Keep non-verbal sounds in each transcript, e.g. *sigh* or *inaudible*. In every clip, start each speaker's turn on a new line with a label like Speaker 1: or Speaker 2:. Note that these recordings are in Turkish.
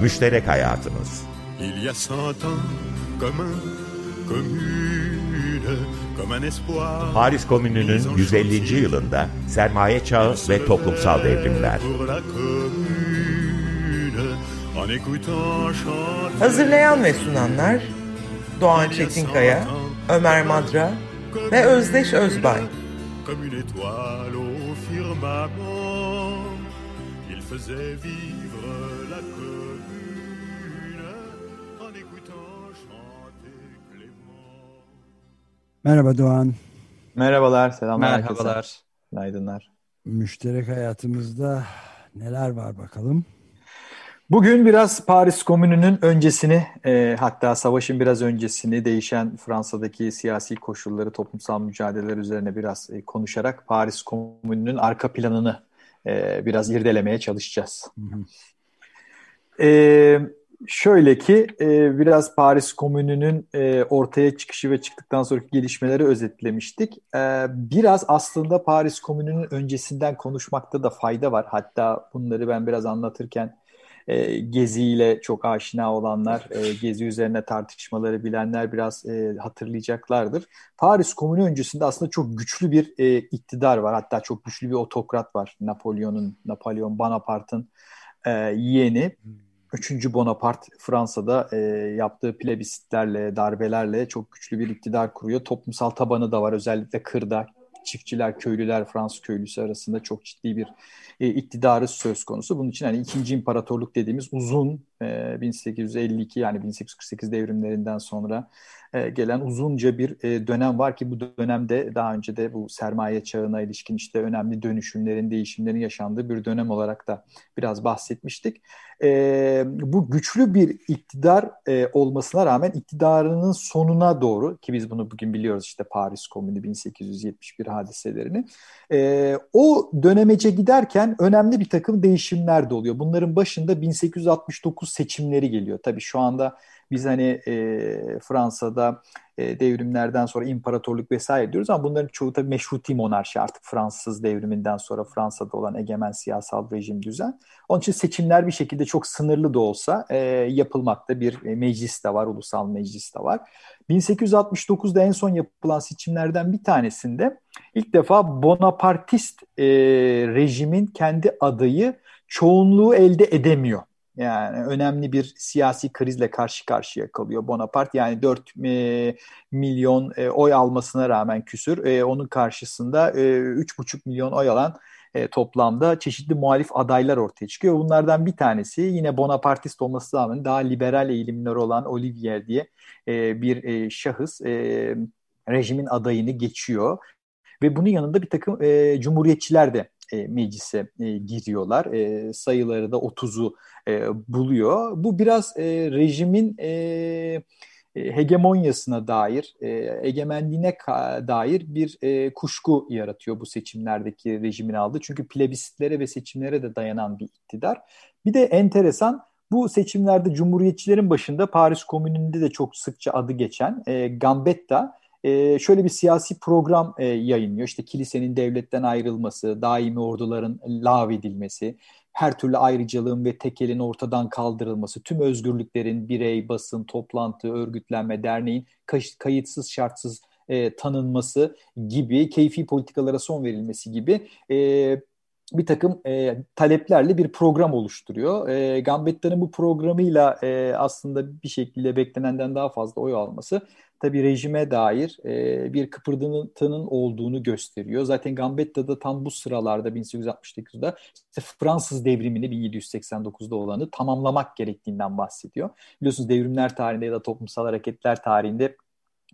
Speaker 1: Müşterek Hayatımız
Speaker 2: Il y a cent ans, comme un, commune, comme un espoir.
Speaker 1: Paris Komünü'nün 150. yılında sermaye çağı ve toplumsal devrimler.
Speaker 3: Hazırlayan ve sunanlar Doğan Çetinkaya, Ömer Madra ve Özdeş Özbay.
Speaker 2: Comme une étoile au firmament, il faisait vivre
Speaker 4: Merhaba Doğan.
Speaker 5: Merhabalar, selamlar
Speaker 6: Merhabalar.
Speaker 5: herkese. Günaydınlar.
Speaker 4: Müşterek hayatımızda neler var bakalım?
Speaker 5: Bugün biraz Paris Komünü'nün öncesini, e, hatta savaşın biraz öncesini, değişen Fransa'daki siyasi koşulları, toplumsal mücadeleler üzerine biraz e, konuşarak Paris Komünü'nün arka planını e, biraz irdelemeye çalışacağız. E, şöyle ki e, biraz Paris Komünü'nün e, ortaya çıkışı ve çıktıktan sonraki gelişmeleri özetlemiştik. E, biraz aslında Paris Komünü'nün öncesinden konuşmakta da fayda var. Hatta bunları ben biraz anlatırken e, Gezi ile çok aşina olanlar, e, Gezi üzerine tartışmaları bilenler biraz e, hatırlayacaklardır. Paris Komünü öncesinde aslında çok güçlü bir e, iktidar var. Hatta çok güçlü bir otokrat var. Napolyon'un, Napolyon Bonaparte'ın e, yeğeni. Üçüncü Bonaparte Fransa'da e, yaptığı plebisitlerle, darbelerle çok güçlü bir iktidar kuruyor. Toplumsal tabanı da var. Özellikle kırda çiftçiler, köylüler, Fransız köylüsü arasında çok ciddi bir e, iktidarı söz konusu. Bunun için hani ikinci imparatorluk dediğimiz uzun e, 1852 yani 1848 devrimlerinden sonra gelen uzunca bir dönem var ki bu dönemde daha önce de bu sermaye çağına ilişkin işte önemli dönüşümlerin, değişimlerin yaşandığı bir dönem olarak da biraz bahsetmiştik. Bu güçlü bir iktidar olmasına rağmen iktidarının sonuna doğru ki biz bunu bugün biliyoruz işte Paris Komünü 1871 hadiselerini o dönemece giderken önemli bir takım değişimler de oluyor. Bunların başında 1869 seçimleri geliyor. Tabii şu anda biz hani e, Fransa'da e, devrimlerden sonra imparatorluk vesaire diyoruz ama bunların çoğu tabii meşruti monarşi artık Fransız devriminden sonra Fransa'da olan egemen siyasal rejim düzen. Onun için seçimler bir şekilde çok sınırlı da olsa e, yapılmakta bir e, meclis de var, ulusal meclis de var. 1869'da en son yapılan seçimlerden bir tanesinde ilk defa Bonapartist e, rejimin kendi adayı çoğunluğu elde edemiyor. Yani önemli bir siyasi krizle karşı karşıya kalıyor Bonaparte. Yani 4 e, milyon e, oy almasına rağmen küsür. E, onun karşısında e, 3,5 milyon oy alan e, toplamda çeşitli muhalif adaylar ortaya çıkıyor. Bunlardan bir tanesi yine Bonapartist olması rağmen daha liberal eğilimleri olan Olivier diye e, bir e, şahıs e, rejimin adayını geçiyor. Ve bunun yanında bir takım e, cumhuriyetçiler de e, meclise e, giriyorlar. E, sayıları da 30'u e, buluyor. Bu biraz e, rejimin e, hegemonyasına dair, e, egemenliğine dair bir e, kuşku yaratıyor bu seçimlerdeki rejimin aldığı. Çünkü plebisitlere ve seçimlere de dayanan bir iktidar. Bir de enteresan bu seçimlerde cumhuriyetçilerin başında Paris Komünü'nde de çok sıkça adı geçen e, Gambetta e, şöyle bir siyasi program e, yayınlıyor. İşte kilisenin devletten ayrılması, daimi orduların lağvedilmesi, her türlü ayrıcalığın ve tekelin ortadan kaldırılması, tüm özgürlüklerin birey, basın, toplantı, örgütlenme, derneğin kayıtsız şartsız e, tanınması gibi, keyfi politikalara son verilmesi gibi e, bir takım e, taleplerle bir program oluşturuyor. E, Gambetta'nın bu programıyla e, aslında bir şekilde beklenenden daha fazla oy alması tabii rejime dair e, bir kıpırdatının olduğunu gösteriyor. Zaten Gambetta da tam bu sıralarda 1869'da işte Fransız devrimini 1789'da olanı tamamlamak gerektiğinden bahsediyor. Biliyorsunuz devrimler tarihinde ya da toplumsal hareketler tarihinde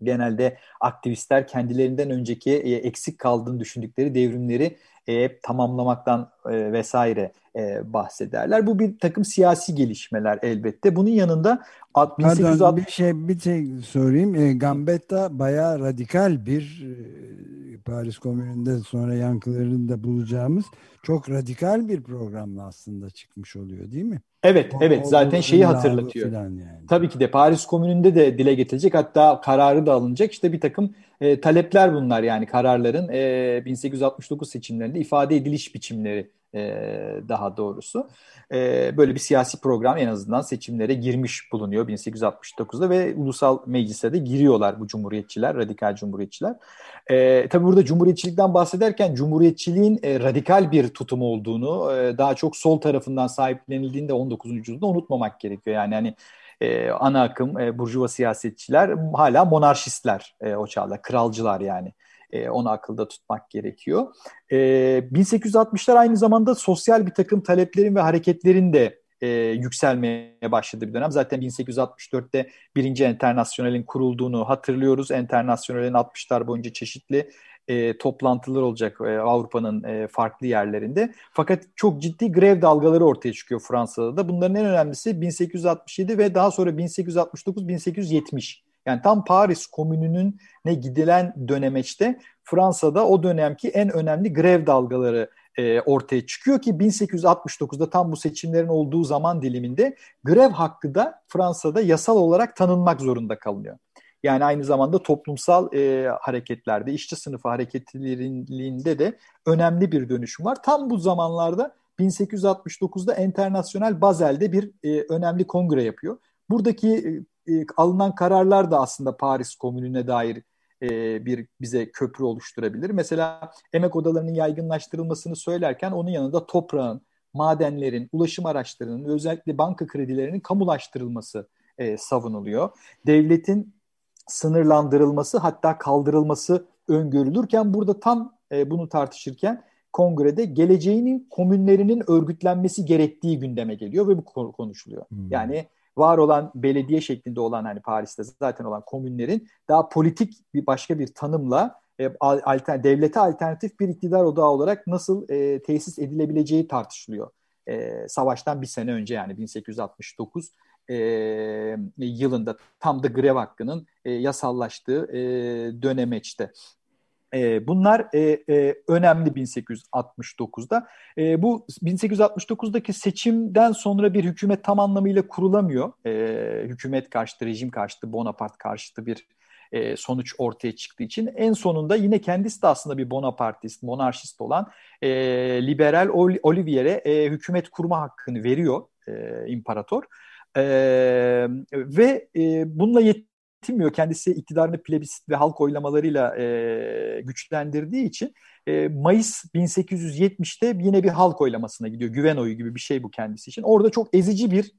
Speaker 5: genelde aktivistler kendilerinden önceki e, eksik kaldığını düşündükleri devrimleri e, tamamlamaktan e, vesaire e, bahsederler. Bu bir takım siyasi gelişmeler elbette. Bunun yanında
Speaker 4: 1860 Pardon, bir şey bir şey sorayım. E, Gambetta bayağı radikal bir e, Paris Komünü'nde sonra yankılarını da bulacağımız çok radikal bir programla aslında çıkmış oluyor değil mi?
Speaker 5: Evet, evet. Zaten şeyi hatırlatıyor. Yani. Tabii ki de Paris Komünü'nde de dile getirilecek. Hatta kararı da alınacak. İşte bir takım e, talepler bunlar yani kararların e, 1869 seçimlerinde ifade ediliş biçimleri e, daha doğrusu. E, böyle bir siyasi program en azından seçimlere girmiş bulunuyor 1869'da ve ulusal meclise de giriyorlar bu cumhuriyetçiler, radikal cumhuriyetçiler. E, tabii burada cumhuriyetçilikten bahsederken cumhuriyetçiliğin e, radikal bir tutum olduğunu, e, daha çok sol tarafından sahiplenildiğinde 19. yüzyılda unutmamak gerekiyor. Yani hani e, ana akım e, burjuva siyasetçiler hala monarşistler e, o çağda, kralcılar yani. E, onu akılda tutmak gerekiyor. E, 1860'lar aynı zamanda sosyal bir takım taleplerin ve hareketlerin de e, yükselmeye başladı bir dönem. Zaten 1864'te birinci Enternasyonel'in kurulduğunu hatırlıyoruz. Enternasyonel'in 60'lar boyunca çeşitli e, toplantılar olacak e, Avrupa'nın e, farklı yerlerinde. Fakat çok ciddi grev dalgaları ortaya çıkıyor Fransa'da da. Bunların en önemlisi 1867 ve daha sonra 1869-1870. Yani tam Paris Komünü'nün ne gidilen dönemeçte Fransa'da o dönemki en önemli grev dalgaları e, ortaya çıkıyor ki 1869'da tam bu seçimlerin olduğu zaman diliminde grev hakkı da Fransa'da yasal olarak tanınmak zorunda kalınıyor. Yani aynı zamanda toplumsal e, hareketlerde, işçi sınıfı hareketlerinde de önemli bir dönüşüm var. Tam bu zamanlarda 1869'da Enternasyonel Bazel'de bir e, önemli kongre yapıyor. Buradaki e, e, alınan kararlar da aslında Paris Komünü'ne dair e, bir bize köprü oluşturabilir. Mesela emek odalarının yaygınlaştırılmasını söylerken onun yanında toprağın, madenlerin, ulaşım araçlarının özellikle banka kredilerinin kamulaştırılması e, savunuluyor. Devletin sınırlandırılması hatta kaldırılması öngörülürken burada tam e, bunu tartışırken kongrede geleceğinin komünlerinin örgütlenmesi gerektiği gündeme geliyor ve bu konuşuluyor. Hmm. Yani var olan belediye şeklinde olan hani Paris'te zaten olan komünlerin daha politik bir başka bir tanımla e, alter, devlete alternatif bir iktidar odağı olarak nasıl e, tesis edilebileceği tartışılıyor. E, savaştan bir sene önce yani 1869 e, yılında tam da grev hakkının e, yasallaştığı e, dönemeçte. E, bunlar e, e, önemli 1869'da. E, bu 1869'daki seçimden sonra bir hükümet tam anlamıyla kurulamıyor. E, hükümet karşıtı, rejim karşıtı, Bonaparte karşıtı bir e, sonuç ortaya çıktığı için en sonunda yine kendisi de aslında bir Bonapartist, monarşist olan e, liberal Olivier'e e, hükümet kurma hakkını veriyor e, imparator. E, ve e, bununla yetinmiyor. Kendisi iktidarını plebisit ve halk oylamalarıyla e, güçlendirdiği için e, Mayıs 1870'te yine bir halk oylamasına gidiyor. Güven oyu gibi bir şey bu kendisi için. Orada çok ezici bir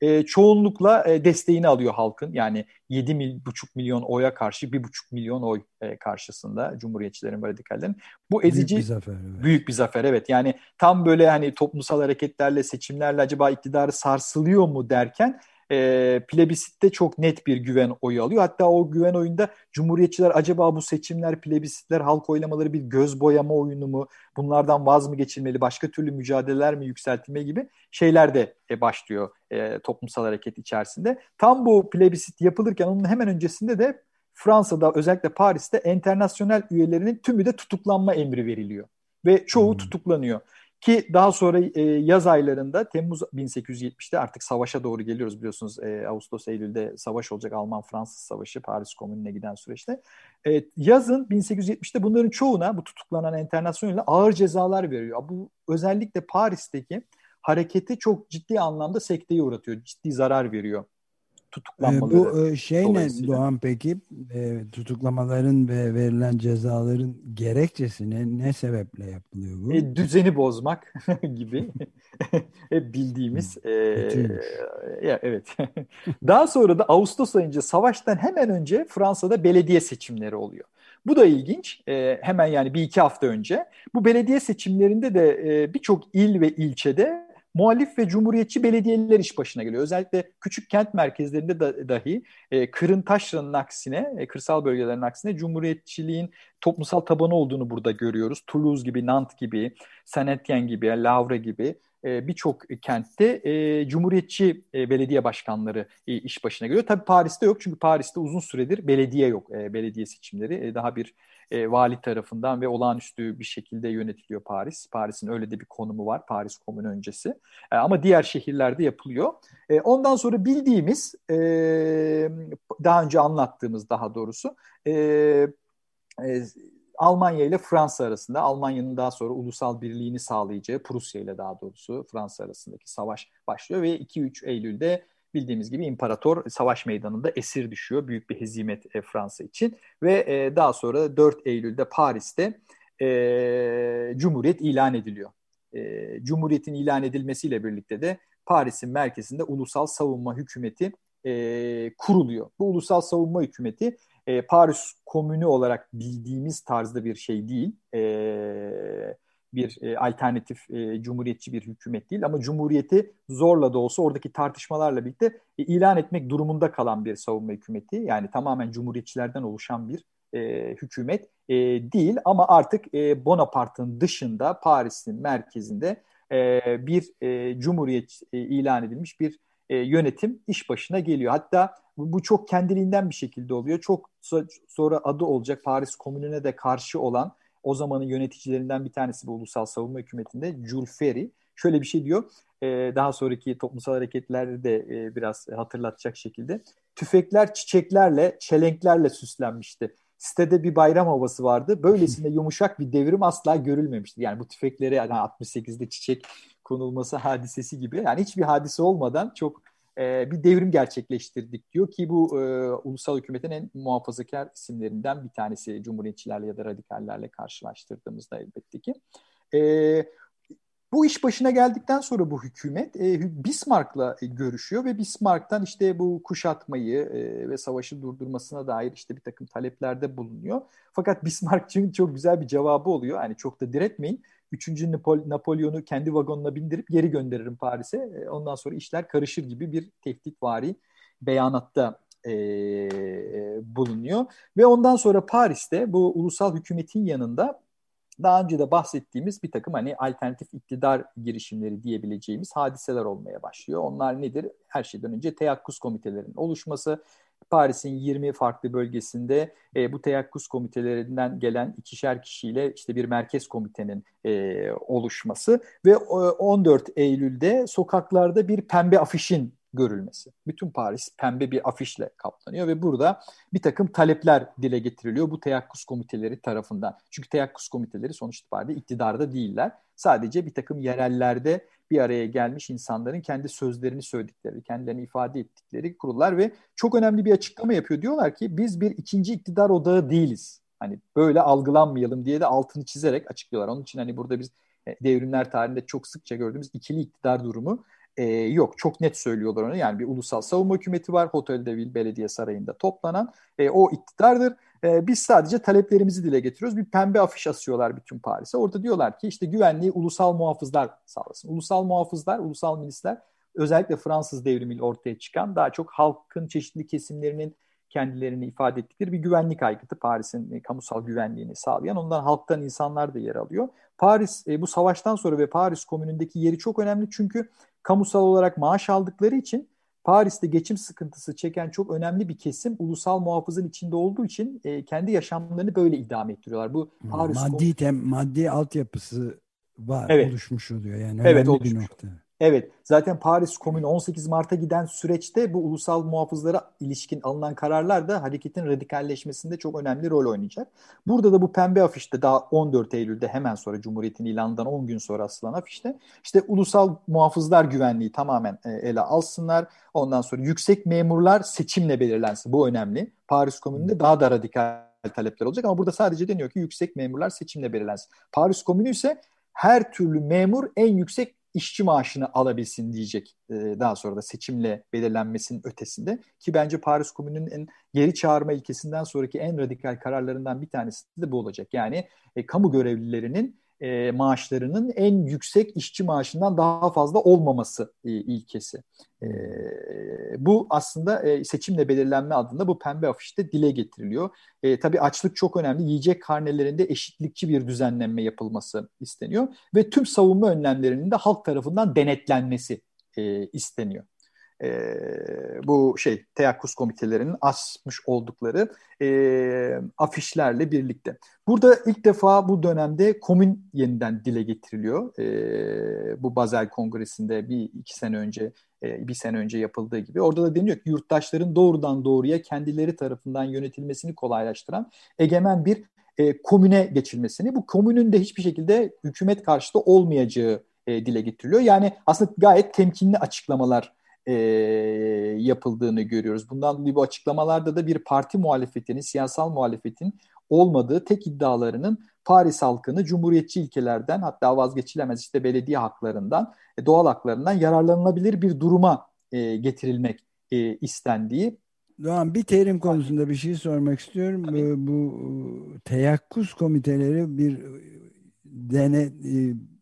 Speaker 5: e, çoğunlukla e, desteğini alıyor halkın. Yani 7,5 milyon oya karşı 1,5 milyon oy e, karşısında Cumhuriyetçilerin ve radikallerin. Bu ezici büyük bir zafer. Evet. Büyük bir zafer evet. Yani tam böyle hani toplumsal hareketlerle, seçimlerle acaba iktidarı sarsılıyor mu derken e, plebisitte çok net bir güven oyu alıyor. Hatta o güven oyunda Cumhuriyetçiler acaba bu seçimler, plebisitler, halk oylamaları bir göz boyama oyunu mu? Bunlardan vaz mı geçilmeli? Başka türlü mücadeleler mi yükseltilmeli gibi şeyler de e, başlıyor e, toplumsal hareket içerisinde. Tam bu plebisit yapılırken onun hemen öncesinde de Fransa'da özellikle Paris'te enternasyonel üyelerinin tümü de tutuklanma emri veriliyor. Ve çoğu hmm. tutuklanıyor. Ki daha sonra e, yaz aylarında Temmuz 1870'te artık savaşa doğru geliyoruz biliyorsunuz. E, Ağustos Eylül'de savaş olacak Alman-Fransız savaşı Paris Komünü'ne giden süreçte. E, yazın 1870'te bunların çoğuna bu tutuklanan enternasyonel ağır cezalar veriyor. Bu özellikle Paris'teki hareketi çok ciddi anlamda sekteye uğratıyor. Ciddi zarar veriyor tutuklanmaları.
Speaker 4: Bu e, şey ne Doğan peki e, tutuklamaların ve verilen cezaların gerekçesi ne, sebeple yapılıyor bu?
Speaker 5: E, düzeni bozmak *laughs* gibi hep bildiğimiz. E, ya, evet. *laughs* Daha sonra da Ağustos ayınca savaştan hemen önce Fransa'da belediye seçimleri oluyor. Bu da ilginç. E, hemen yani bir iki hafta önce. Bu belediye seçimlerinde de e, birçok il ve ilçede muhalif ve cumhuriyetçi belediyeler iş başına geliyor. Özellikle küçük kent merkezlerinde da, dahi e, kırın taşranın aksine, e, kırsal bölgelerin aksine cumhuriyetçiliğin toplumsal tabanı olduğunu burada görüyoruz. Toulouse gibi, Nantes gibi, Saint-Étienne gibi, Lavre gibi e, birçok kentte e, cumhuriyetçi e, belediye başkanları e, iş başına geliyor. Tabii Paris'te yok çünkü Paris'te uzun süredir belediye yok. E, belediye seçimleri e, daha bir e, vali tarafından ve olağanüstü bir şekilde yönetiliyor Paris. Paris'in öyle de bir konumu var Paris Komün öncesi. E, ama diğer şehirlerde yapılıyor. E, ondan sonra bildiğimiz, e, daha önce anlattığımız daha doğrusu, e, e, Almanya ile Fransa arasında Almanya'nın daha sonra ulusal birliğini sağlayacağı Prusya ile daha doğrusu Fransa arasındaki savaş başlıyor ve 2-3 Eylül'de bildiğimiz gibi imparator savaş meydanında esir düşüyor. Büyük bir hezimet e, Fransa için ve e, daha sonra 4 Eylül'de Paris'te e, Cumhuriyet ilan ediliyor. E, Cumhuriyetin ilan edilmesiyle birlikte de Paris'in merkezinde ulusal savunma hükümeti e, kuruluyor. Bu ulusal savunma hükümeti e, Paris Komünü olarak bildiğimiz tarzda bir şey değil. E, bir e, alternatif e, cumhuriyetçi bir hükümet değil ama cumhuriyeti zorla da olsa oradaki tartışmalarla birlikte e, ilan etmek durumunda kalan bir savunma hükümeti. Yani tamamen cumhuriyetçilerden oluşan bir e, hükümet e, değil ama artık e, Bonaparte'ın dışında Paris'in merkezinde e, bir e, cumhuriyet e, ilan edilmiş bir e, yönetim iş başına geliyor. Hatta bu, bu çok kendiliğinden bir şekilde oluyor. Çok sonra adı olacak Paris Komünü'ne de karşı olan o zamanın yöneticilerinden bir tanesi bu ulusal savunma hükümetinde Jules Ferry. Şöyle bir şey diyor. E, daha sonraki toplumsal hareketleri de e, biraz hatırlatacak şekilde. Tüfekler çiçeklerle, çelenklerle süslenmişti. Sitede bir bayram havası vardı. Böylesine *laughs* yumuşak bir devrim asla görülmemişti. Yani bu tüfeklere yani 68'de çiçek konulması hadisesi gibi. Yani hiçbir hadise olmadan çok e, bir devrim gerçekleştirdik diyor ki bu e, ulusal hükümetin en muhafazakar isimlerinden bir tanesi Cumhuriyetçilerle ya da radikallerle karşılaştırdığımızda elbette ki. E, bu iş başına geldikten sonra bu hükümet e, Bismarck'la görüşüyor ve Bismarck'tan işte bu kuşatmayı e, ve savaşı durdurmasına dair işte bir takım taleplerde bulunuyor. Fakat Bismarck'ın çok güzel bir cevabı oluyor. Yani çok da diretmeyin. Üçüncü Napol Napolyon'u kendi vagonuna bindirip geri gönderirim Paris'e. E, ondan sonra işler karışır gibi bir tehditvari beyanatta e, bulunuyor. Ve ondan sonra Paris'te bu ulusal hükümetin yanında daha önce de bahsettiğimiz bir takım hani alternatif iktidar girişimleri diyebileceğimiz hadiseler olmaya başlıyor. Onlar nedir? Her şeyden önce teyakkuz komitelerinin oluşması, Paris'in 20 farklı bölgesinde e, bu teyakkuz komitelerinden gelen ikişer kişiyle işte bir merkez komitenin e, oluşması ve 14 Eylül'de sokaklarda bir pembe afişin görülmesi. Bütün Paris pembe bir afişle kaplanıyor ve burada bir takım talepler dile getiriliyor bu teyakkuz komiteleri tarafından. Çünkü teyakkuz komiteleri sonuç itibariyle iktidarda değiller. Sadece bir takım yerellerde bir araya gelmiş insanların kendi sözlerini söyledikleri, kendilerini ifade ettikleri kurullar ve çok önemli bir açıklama yapıyor. Diyorlar ki biz bir ikinci iktidar odağı değiliz. Hani böyle algılanmayalım diye de altını çizerek açıklıyorlar. Onun için hani burada biz e, devrimler tarihinde çok sıkça gördüğümüz ikili iktidar durumu e, yok. Çok net söylüyorlar onu. Yani bir ulusal savunma hükümeti var. Hotel de Ville Belediye Sarayı'nda toplanan. E, o iktidardır. E, biz sadece taleplerimizi dile getiriyoruz. Bir pembe afiş asıyorlar bütün Paris'e. Orada diyorlar ki işte güvenliği ulusal muhafızlar sağlasın. Ulusal muhafızlar, ulusal milisler özellikle Fransız devrimiyle ortaya çıkan daha çok halkın çeşitli kesimlerinin kendilerini ifade ettikleri bir güvenlik aygıtı Paris'in e, kamusal güvenliğini sağlayan. Ondan halktan insanlar da yer alıyor. Paris e, bu savaştan sonra ve Paris komünündeki yeri çok önemli çünkü kamusal olarak maaş aldıkları için Paris'te geçim sıkıntısı çeken çok önemli bir kesim ulusal muhafızın içinde olduğu için e, kendi yaşamlarını böyle idame ettiriyorlar. Bu
Speaker 4: Paris maddi tem, maddi altyapısı var
Speaker 5: evet.
Speaker 4: oluşmuş oluyor yani
Speaker 5: evet,
Speaker 4: oluşmuş. bir nokta.
Speaker 5: Evet, zaten Paris Komünü 18 Mart'a giden süreçte bu ulusal muhafızlara ilişkin alınan kararlar da hareketin radikalleşmesinde çok önemli rol oynayacak. Burada da bu pembe afişte daha 14 Eylül'de hemen sonra Cumhuriyet'in ilanından 10 gün sonra asılan afişte işte ulusal muhafızlar güvenliği tamamen e, ele alsınlar. Ondan sonra yüksek memurlar seçimle belirlensin. Bu önemli. Paris Komünü'nde daha da radikal talepler olacak ama burada sadece deniyor ki yüksek memurlar seçimle belirlensin. Paris Komünü ise her türlü memur en yüksek işçi maaşını alabilsin diyecek e, daha sonra da seçimle belirlenmesinin ötesinde ki bence Paris Komünü'nün en geri çağırma ilkesinden sonraki en radikal kararlarından bir tanesi de bu olacak. Yani e, kamu görevlilerinin e, maaşlarının en yüksek işçi maaşından daha fazla olmaması e, ilkesi. E, bu aslında e, seçimle belirlenme adında bu pembe afişte dile getiriliyor. E, tabii açlık çok önemli. Yiyecek karnelerinde eşitlikçi bir düzenlenme yapılması isteniyor ve tüm savunma önlemlerinin de halk tarafından denetlenmesi e, isteniyor. E, bu şey teyakkuz komitelerinin asmış oldukları e, afişlerle birlikte. Burada ilk defa bu dönemde komün yeniden dile getiriliyor. E, bu Bazel Kongresi'nde bir iki sene önce e, bir sene önce yapıldığı gibi. Orada da deniyor ki yurttaşların doğrudan doğruya kendileri tarafından yönetilmesini kolaylaştıran egemen bir e, komüne geçilmesini, bu komünün de hiçbir şekilde hükümet karşıtı olmayacağı e, dile getiriliyor. Yani aslında gayet temkinli açıklamalar e, yapıldığını görüyoruz. Bundan dolayı bu açıklamalarda da bir parti muhalefetinin, siyasal muhalefetin olmadığı tek iddialarının Paris halkını cumhuriyetçi ilkelerden hatta vazgeçilemez işte belediye haklarından, e, doğal haklarından yararlanılabilir bir duruma e, getirilmek e, istendiği.
Speaker 4: Doğan bir terim konusunda bir şey sormak istiyorum. Tabii. Bu teyakkuz komiteleri bir dene,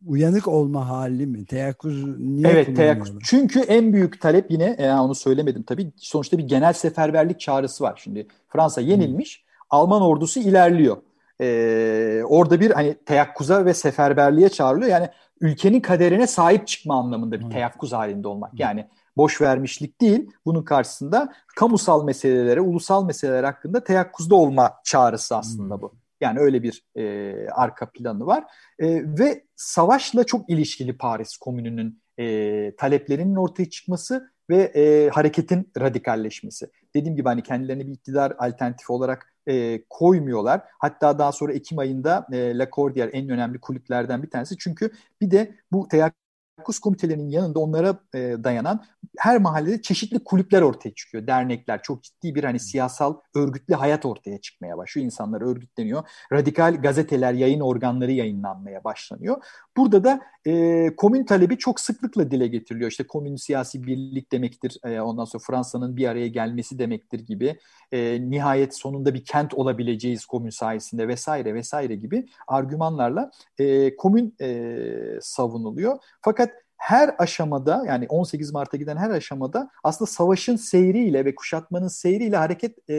Speaker 4: uyanık olma hali mi? Teyakkuz niye
Speaker 5: Evet teyakkuz. Çünkü en büyük talep yine yani onu söylemedim tabii. Sonuçta bir genel seferberlik çağrısı var. Şimdi Fransa yenilmiş. Hmm. Alman ordusu ilerliyor. Ee, orada bir hani teyakkuza ve seferberliğe çağrılıyor. Yani ülkenin kaderine sahip çıkma anlamında bir hmm. teyakkuz halinde olmak. Hmm. Yani boş vermişlik değil. Bunun karşısında kamusal meselelere, ulusal meseleler hakkında teyakkuzda olma çağrısı aslında hmm. bu. Yani öyle bir e, arka planı var. E, ve savaşla çok ilişkili Paris Komünü'nün e, taleplerinin ortaya çıkması ve e, hareketin radikalleşmesi. Dediğim gibi hani kendilerini bir iktidar alternatifi olarak e, koymuyorlar. Hatta daha sonra Ekim ayında e, La Cordière en önemli kulüplerden bir tanesi. Çünkü bir de bu teyakkuz teyakkuz komitelerinin yanında onlara e, dayanan her mahallede çeşitli kulüpler ortaya çıkıyor. Dernekler, çok ciddi bir hani siyasal örgütlü hayat ortaya çıkmaya başlıyor. İnsanlar örgütleniyor. Radikal gazeteler, yayın organları yayınlanmaya başlanıyor. Burada da e, komün talebi çok sıklıkla dile getiriliyor. İşte komün siyasi birlik demektir. E, ondan sonra Fransa'nın bir araya gelmesi demektir gibi. E, nihayet sonunda bir kent olabileceğiz komün sayesinde vesaire vesaire gibi argümanlarla e, komün e, savunuluyor. Fakat her aşamada yani 18 Mart'a giden her aşamada aslında savaşın seyriyle ve kuşatmanın seyriyle hareket e,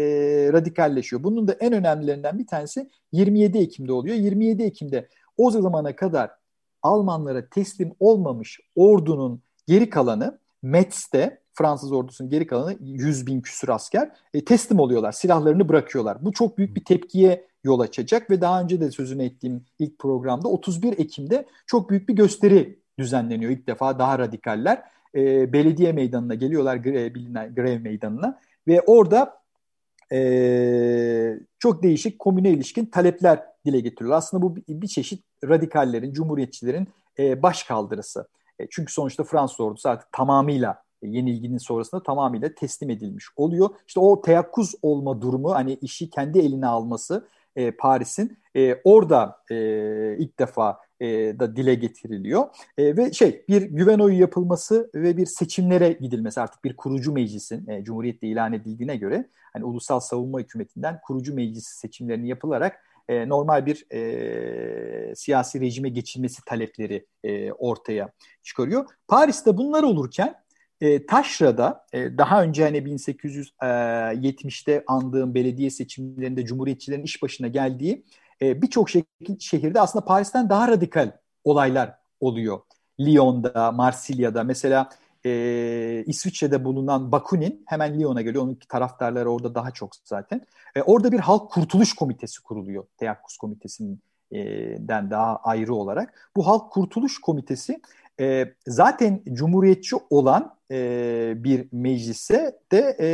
Speaker 5: radikalleşiyor. Bunun da en önemlilerinden bir tanesi 27 Ekim'de oluyor. 27 Ekim'de o zamana kadar Almanlara teslim olmamış ordunun geri kalanı Metz'te Fransız ordusunun geri kalanı 100 bin küsur asker e, teslim oluyorlar. Silahlarını bırakıyorlar. Bu çok büyük bir tepkiye yol açacak ve daha önce de sözünü ettiğim ilk programda 31 Ekim'de çok büyük bir gösteri düzenleniyor. İlk defa daha radikaller e, belediye meydanına geliyorlar gre, bilinen grev meydanına ve orada e, çok değişik komüne ilişkin talepler dile getiriyorlar. Aslında bu bir, bir çeşit radikallerin, cumhuriyetçilerin e, baş. E, çünkü sonuçta Fransız ordusu artık tamamıyla e, yenilginin sonrasında tamamıyla teslim edilmiş oluyor. İşte o teyakkuz olma durumu hani işi kendi eline alması e, Paris'in e, orada e, ilk defa e, da dile getiriliyor. E, ve şey bir güven oyu yapılması ve bir seçimlere gidilmesi artık bir kurucu meclisin e, Cumhuriyet'te ilan edildiğine göre hani ulusal savunma hükümetinden kurucu meclis seçimlerini yapılarak e, normal bir e, siyasi rejime geçilmesi talepleri e, ortaya çıkarıyor. Paris'te bunlar olurken e, Taşra'da e, daha önce hani 1870'te andığım belediye seçimlerinde Cumhuriyetçilerin iş başına geldiği e, birçok şehirde aslında Paris'ten daha radikal olaylar oluyor. Lyon'da, Marsilya'da mesela e, İsviçre'de bulunan Bakunin hemen Lyon'a geliyor. Onun taraftarları orada daha çok zaten. E, orada bir halk kurtuluş komitesi kuruluyor. Teyakkuz komitesinden daha ayrı olarak. Bu halk kurtuluş komitesi e, zaten cumhuriyetçi olan e, bir meclise de e,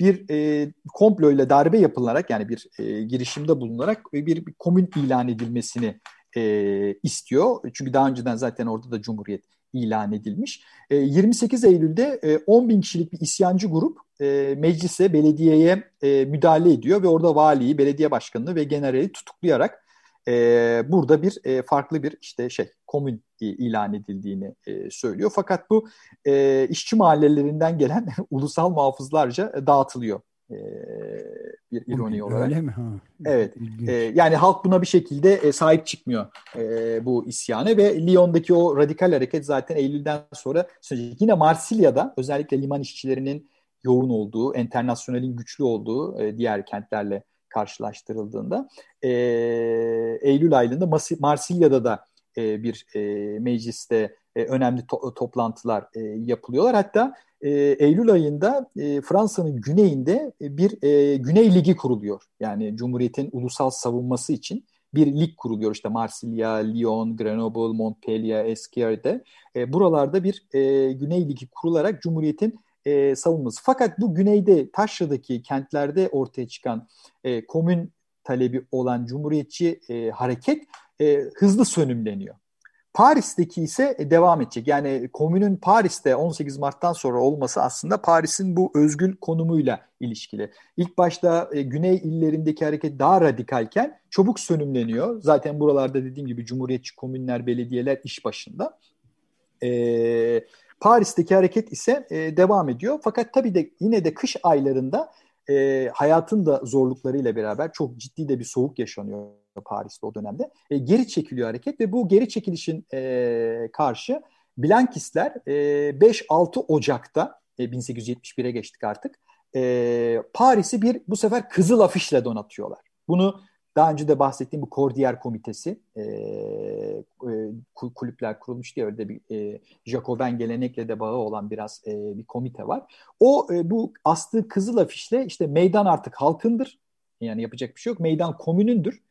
Speaker 5: bir e, komployla darbe yapılarak yani bir e, girişimde bulunarak bir, bir komün ilan edilmesini e, istiyor. Çünkü daha önceden zaten orada da cumhuriyet ilan edilmiş. E, 28 Eylül'de e, 10 bin kişilik bir isyancı grup e, meclise, belediyeye e, müdahale ediyor ve orada valiyi, belediye başkanını ve generali tutuklayarak e, burada bir e, farklı bir işte şey komün ilan edildiğini e, söylüyor. Fakat bu e, işçi mahallelerinden gelen *laughs* ulusal muhafızlarca dağıtılıyor e, bir ironi olarak.
Speaker 4: Öyle mi? Ha.
Speaker 5: Evet. E, yani halk buna bir şekilde e, sahip çıkmıyor e, bu isyana ve Lyon'daki o radikal hareket zaten Eylül'den sonra yine Marsilya'da özellikle liman işçilerinin yoğun olduğu, internasyonelin güçlü olduğu e, diğer kentlerle karşılaştırıldığında e, Eylül ayında Marsilya'da da e, bir e, mecliste e, önemli to- toplantılar e, yapılıyorlar. Hatta e, Eylül ayında e, Fransa'nın güneyinde bir e, Güney Ligi kuruluyor. Yani Cumhuriyet'in ulusal savunması için bir lig kuruluyor. İşte Marsilya, Lyon, Grenoble, Montpellier, Esquerde'de. E, buralarda bir e, Güney Ligi kurularak Cumhuriyet'in e, savunması. Fakat bu güneyde Taşra'daki kentlerde ortaya çıkan e, komün talebi olan Cumhuriyetçi e, hareket e, hızlı sönümleniyor. Paris'teki ise e, devam edecek. Yani komünün Paris'te 18 Mart'tan sonra olması aslında Paris'in bu özgül konumuyla ilişkili. İlk başta e, güney illerindeki hareket daha radikalken çabuk sönümleniyor. Zaten buralarda dediğim gibi cumhuriyetçi komünler, belediyeler iş başında. E, Paris'teki hareket ise e, devam ediyor. Fakat tabii de yine de kış aylarında e, hayatın da zorluklarıyla beraber çok ciddi de bir soğuk yaşanıyor Paris'te o dönemde. E, geri çekiliyor hareket ve bu geri çekilişin e, karşı Blankistler e, 5-6 Ocak'ta e, 1871'e geçtik artık. E, Paris'i bir bu sefer kızıl afişle donatıyorlar. Bunu daha önce de bahsettiğim bu Kordiyer Komitesi e, e, kulüpler kurulmuş diye öyle bir e, Jacoben gelenekle de bağı olan biraz e, bir komite var. O e, bu astığı kızıl afişle işte meydan artık halkındır. Yani yapacak bir şey yok. Meydan komünündür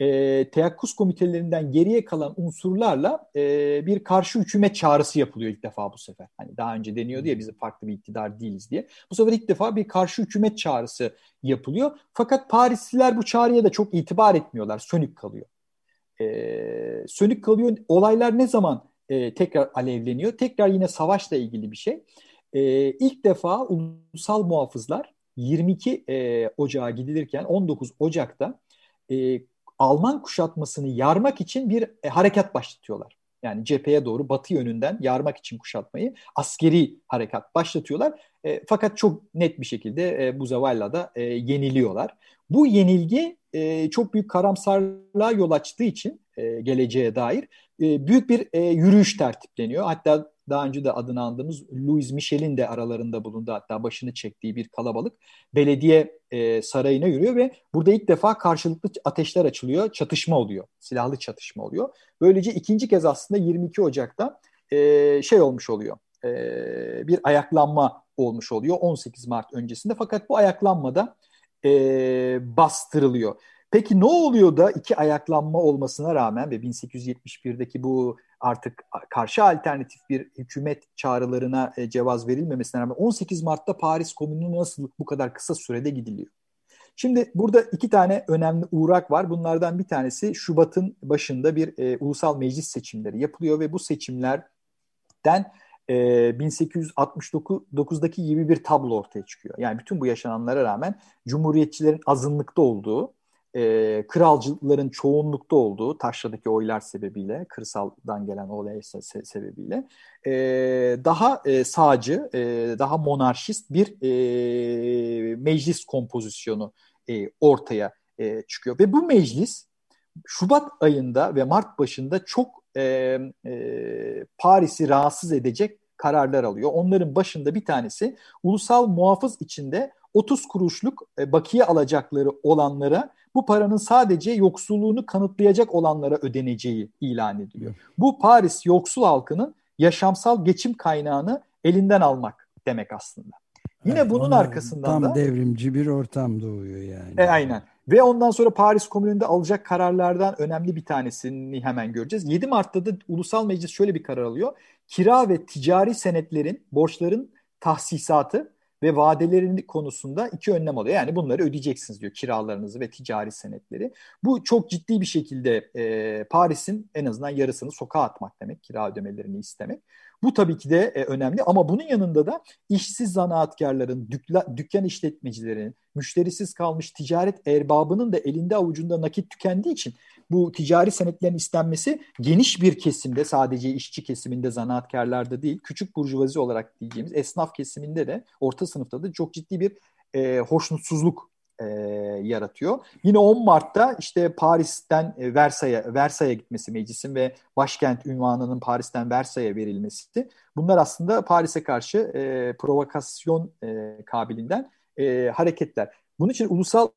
Speaker 5: e, teyakkuz komitelerinden geriye kalan unsurlarla e, bir karşı hükümet çağrısı yapılıyor ilk defa bu sefer. Hani daha önce deniyordu ya biz farklı bir iktidar değiliz diye. Bu sefer ilk defa bir karşı hükümet çağrısı yapılıyor. Fakat Parisliler bu çağrıya da çok itibar etmiyorlar. Sönük kalıyor. E, sönük kalıyor. Olaylar ne zaman e, tekrar alevleniyor? Tekrar yine savaşla ilgili bir şey. E, ilk defa ulusal muhafızlar 22 e, Ocağa gidilirken 19 Ocak'ta e, Alman kuşatmasını yarmak için bir e, harekat başlatıyorlar. Yani cepheye doğru batı yönünden yarmak için kuşatmayı askeri harekat başlatıyorlar. E, fakat çok net bir şekilde e, Buzavalla'da e, yeniliyorlar. Bu yenilgi e, çok büyük karamsarlığa yol açtığı için e, geleceğe dair e, büyük bir e, yürüyüş tertipleniyor. Hatta daha önce de adını andığımız Louis Michel'in de aralarında bulunduğu hatta başını çektiği bir kalabalık belediye e, sarayına yürüyor ve burada ilk defa karşılıklı ateşler açılıyor, çatışma oluyor, silahlı çatışma oluyor. Böylece ikinci kez aslında 22 Ocak'ta e, şey olmuş oluyor, e, bir ayaklanma olmuş oluyor 18 Mart öncesinde fakat bu ayaklanmada e, bastırılıyor. Peki ne oluyor da iki ayaklanma olmasına rağmen ve 1871'deki bu artık karşı alternatif bir hükümet çağrılarına e, cevaz verilmemesine rağmen 18 Mart'ta Paris Komünü nasıl bu kadar kısa sürede gidiliyor? Şimdi burada iki tane önemli uğrak var. Bunlardan bir tanesi Şubat'ın başında bir e, ulusal meclis seçimleri yapılıyor ve bu seçimlerden e, 1869'daki gibi bir tablo ortaya çıkıyor. Yani bütün bu yaşananlara rağmen Cumhuriyetçilerin azınlıkta olduğu e, kralcıların çoğunlukta olduğu taşradaki oylar sebebiyle, kırsaldan gelen olay se- sebebiyle e, daha e, sağcı, e, daha monarşist bir e, meclis kompozisyonu e, ortaya e, çıkıyor. Ve bu meclis Şubat ayında ve Mart başında çok e, e, Paris'i rahatsız edecek kararlar alıyor. Onların başında bir tanesi ulusal muhafız içinde 30 kuruşluk e, bakiye alacakları olanlara bu paranın sadece yoksulluğunu kanıtlayacak olanlara ödeneceği ilan ediliyor. Bu Paris yoksul halkının yaşamsal geçim kaynağını elinden almak demek aslında. Yine evet, bunun arkasından
Speaker 4: tam
Speaker 5: da...
Speaker 4: Tam devrimci bir ortam doğuyor yani.
Speaker 5: E, aynen. Ve ondan sonra Paris Komünü'nde alacak kararlardan önemli bir tanesini hemen göreceğiz. 7 Mart'ta da Ulusal Meclis şöyle bir karar alıyor. Kira ve ticari senetlerin, borçların tahsisatı ve vadelerin konusunda iki önlem alıyor. Yani bunları ödeyeceksiniz diyor kiralarınızı ve ticari senetleri. Bu çok ciddi bir şekilde e, Paris'in en azından yarısını sokağa atmak demek kira ödemelerini istemek. Bu tabii ki de e, önemli ama bunun yanında da işsiz zanaatkarların, dükla, dükkan işletmecilerin, müşterisiz kalmış ticaret erbabının da elinde avucunda nakit tükendiği için bu ticari senetlerin istenmesi geniş bir kesimde sadece işçi kesiminde zanaatkarlarda değil küçük burjuvazi olarak diyeceğimiz esnaf kesiminde de orta sınıfta da çok ciddi bir e, hoşnutsuzluk e, yaratıyor. Yine 10 Mart'ta işte Paris'ten e, Versay'a Versay'a gitmesi meclisin ve başkent ünvanının Paris'ten Versay'a verilmesi. Bunlar aslında Paris'e karşı e, provokasyon e, kabilinden e, hareketler. Bunun için ulusal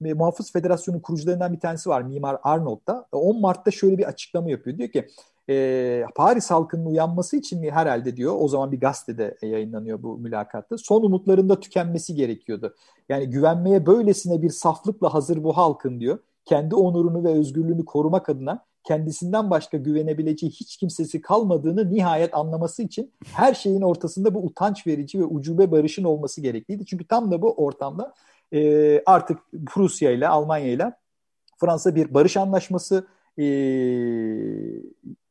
Speaker 5: Muhafız Federasyonu kurucularından bir tanesi var Mimar Arnold da. 10 Mart'ta şöyle bir açıklama yapıyor. Diyor ki e, Paris halkının uyanması için mi herhalde diyor o zaman bir gazetede yayınlanıyor bu mülakatta son umutlarında tükenmesi gerekiyordu. Yani güvenmeye böylesine bir saflıkla hazır bu halkın diyor kendi onurunu ve özgürlüğünü korumak adına kendisinden başka güvenebileceği hiç kimsesi kalmadığını nihayet anlaması için her şeyin ortasında bu utanç verici ve ucube barışın olması gerekliydi. Çünkü tam da bu ortamda e, artık Prusya ile Almanya ile Fransa bir barış anlaşması e,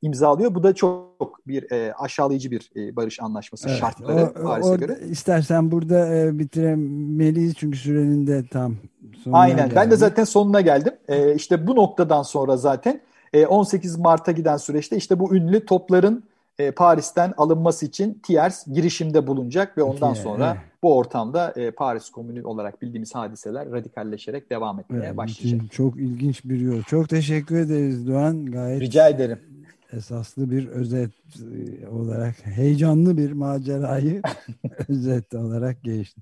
Speaker 5: imzalıyor. Bu da çok bir e, aşağılayıcı bir e, barış anlaşması evet, şartları Paris'e göre.
Speaker 4: İstersen burada e, bitiremeliyiz çünkü sürenin de tam
Speaker 5: sonuna Aynen. Geldi. Ben de zaten sonuna geldim. E, işte bu noktadan sonra zaten e, 18 Mart'a giden süreçte işte bu ünlü topların e, Paris'ten alınması için Thiers girişimde bulunacak ve ondan sonra bu ortamda e, Paris Komünü olarak bildiğimiz hadiseler radikalleşerek devam etmeye evet, başlayacak.
Speaker 4: Çok ilginç bir yol. Çok teşekkür ederiz Doğan.
Speaker 5: Gayet Rica ederim.
Speaker 4: Esaslı bir özet e, olarak heyecanlı bir macerayı *laughs* özet olarak geçti.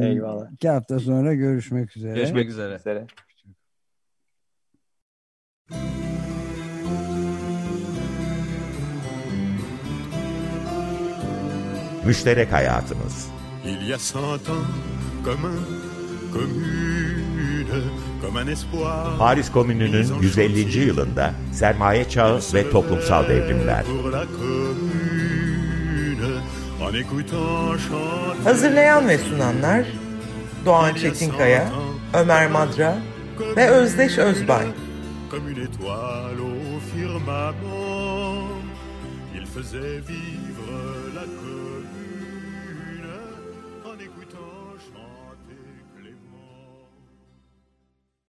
Speaker 5: Eyvallah.
Speaker 4: İki hafta sonra görüşmek üzere.
Speaker 5: Görüşmek üzere. üzere.
Speaker 1: Müşterek hayatımız.
Speaker 2: Il y a cent ans, comme un, commune, comme un espoir.
Speaker 1: Paris Komünü'nün 150. yılında sermaye çağı ve toplumsal devrimler.
Speaker 3: Hazırlayan ve sunanlar Doğan Çetinkaya, Ömer Madra ve Özdeş Özbay. Comme une étoile au firmament, il faisait vivre.